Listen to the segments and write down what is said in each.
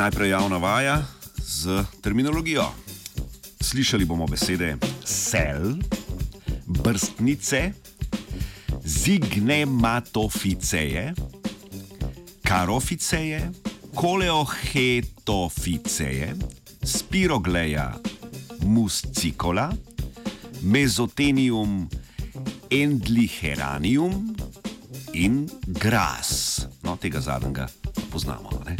Najprej javna vaja z terminologijo. Slišali bomo besede sel, brstnice, zignematoficeje, karoficeje, koleohetoficeje, spirogleja muscicola, mezotenium endliheranium in gras. No, tega zadnjega poznamo. Ne?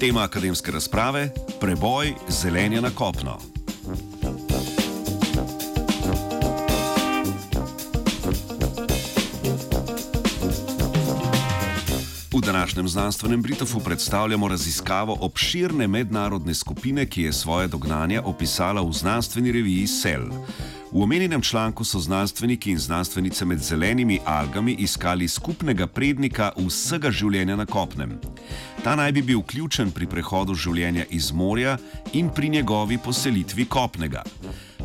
Tema akademske razprave: preboj zelenja na kopno. V današnjem znanstvenem Britofu predstavljamo raziskavo obširne mednarodne skupine, ki je svoje dognanja opisala v znanstveni reviji Cell. V omenjenem članku so znanstveniki in znanstvenice med zelenimi algami iskali skupnega prednika vsega življenja na kopnem. Ta naj bi bil ključen pri prehodu življenja iz morja in pri njegovi poselitvi kopnega.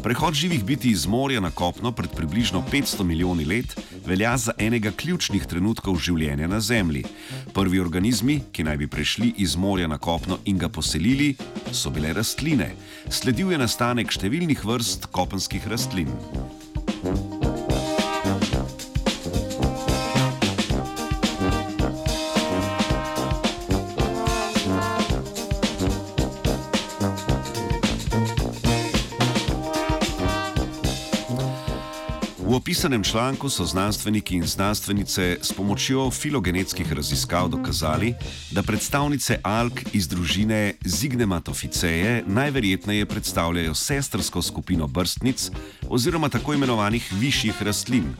Prehod živih biti iz morja na kopno pred približno 500 milijoni let velja za enega ključnih trenutkov življenja na Zemlji. Prvi organizmi, ki naj bi prešli iz morja na kopno in ga poselili, so bile rastline. Sledil je nastanek številnih vrst kopenskih rastlin. Opisanem članku so znanstveniki in znanstvenice s pomočjo filogenetskih raziskav dokazali, da predstavnice alg iz družine Zignematoficeje najverjetneje predstavljajo sestrsko skupino brstnic oziroma tako imenovanih višjih rastlin.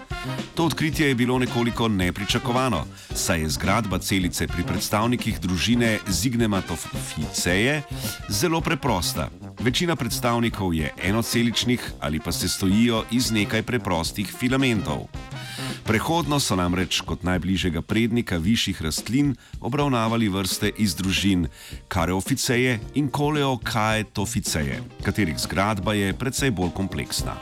To odkritje je bilo nekoliko nepričakovano, saj je zgradba celice pri predstavnikih družine Zignematoficeje zelo preprosta. Večina predstavnikov je enoceličnih ali pa se stojijo iz nekaj preprostih filamentov. Prehodno so namreč kot najbližjega prednika višjih rastlin obravnavali vrste iz družin Kareoficeje in Koleokaetoficeje, katerih zgradba je precej bolj kompleksna.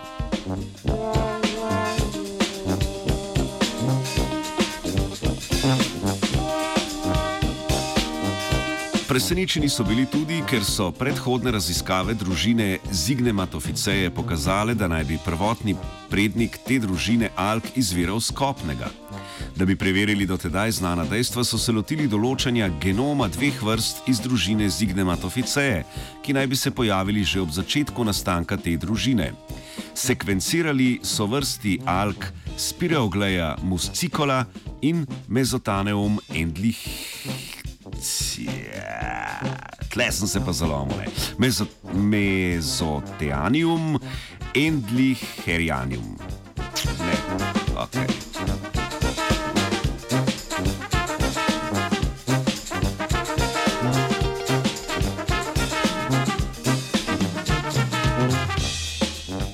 Presenečeni so bili tudi, ker so predhodne raziskave družine Zignematoficeje pokazale, da naj bi prvotni prednik te družine alg izviral z kopnega. Da bi preverili dotedaj znana dejstva, so se lotili določanja genoma dveh vrst iz družine Zignematoficeje, ki naj bi se pojavili že ob začetku nastanka te družine. Sekvencirali so vrsti alg Spireogleja muscicola in Mezotaneum Tle sem se pa zalomil. Mezo, mezoteanium, endlicherianium. Ne, ok.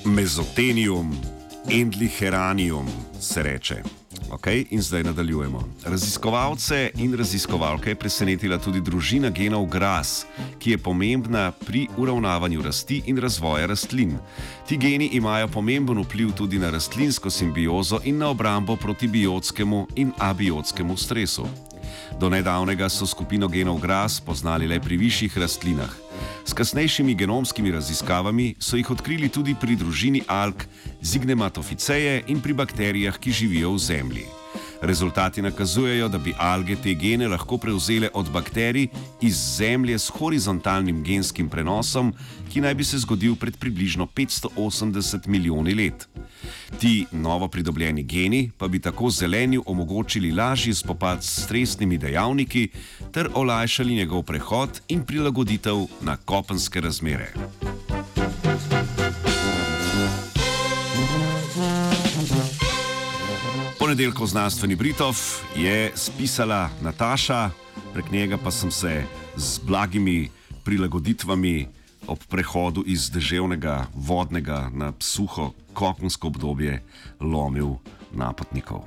Mezotenium, endlicheranium se reče. Okay, in zdaj nadaljujemo. Raziskovalce in raziskovalke je presenetila tudi družina genov GRAS, ki je pomembna pri uravnavanju rasti in razvoja rastlin. Ti geni imajo pomemben vpliv tudi na rastlinsko simbiozo in na obrambo proti biotskemu in abiotskemu stresu. Do nedavnega so skupino genov GRAS poznali le pri višjih rastlinah. S kasnejšimi genomskimi raziskavami so jih odkrili tudi pri družini alg Zignematoficeje in pri bakterijah, ki živijo v zemlji. Rezultati nakazujejo, da bi alge te gene lahko prevzele od bakterij iz zemlje s horizontalnim genskim prenosom, ki naj bi se zgodil pred približno 580 milijoni let. Ti novo pridobljeni geni pa bi tako zelenju omogočili lažji spopad s stresnimi dejavniki ter olajšali njegov prehod in prilagoditev na kopenske razmere. Ponedeljkov znanstveni Britov je spisala Nataša, prek njega pa sem se z blagimi prilagoditvami ob prehodu iz deževnega vodnega na suho kopensko obdobje lomil napotnikov.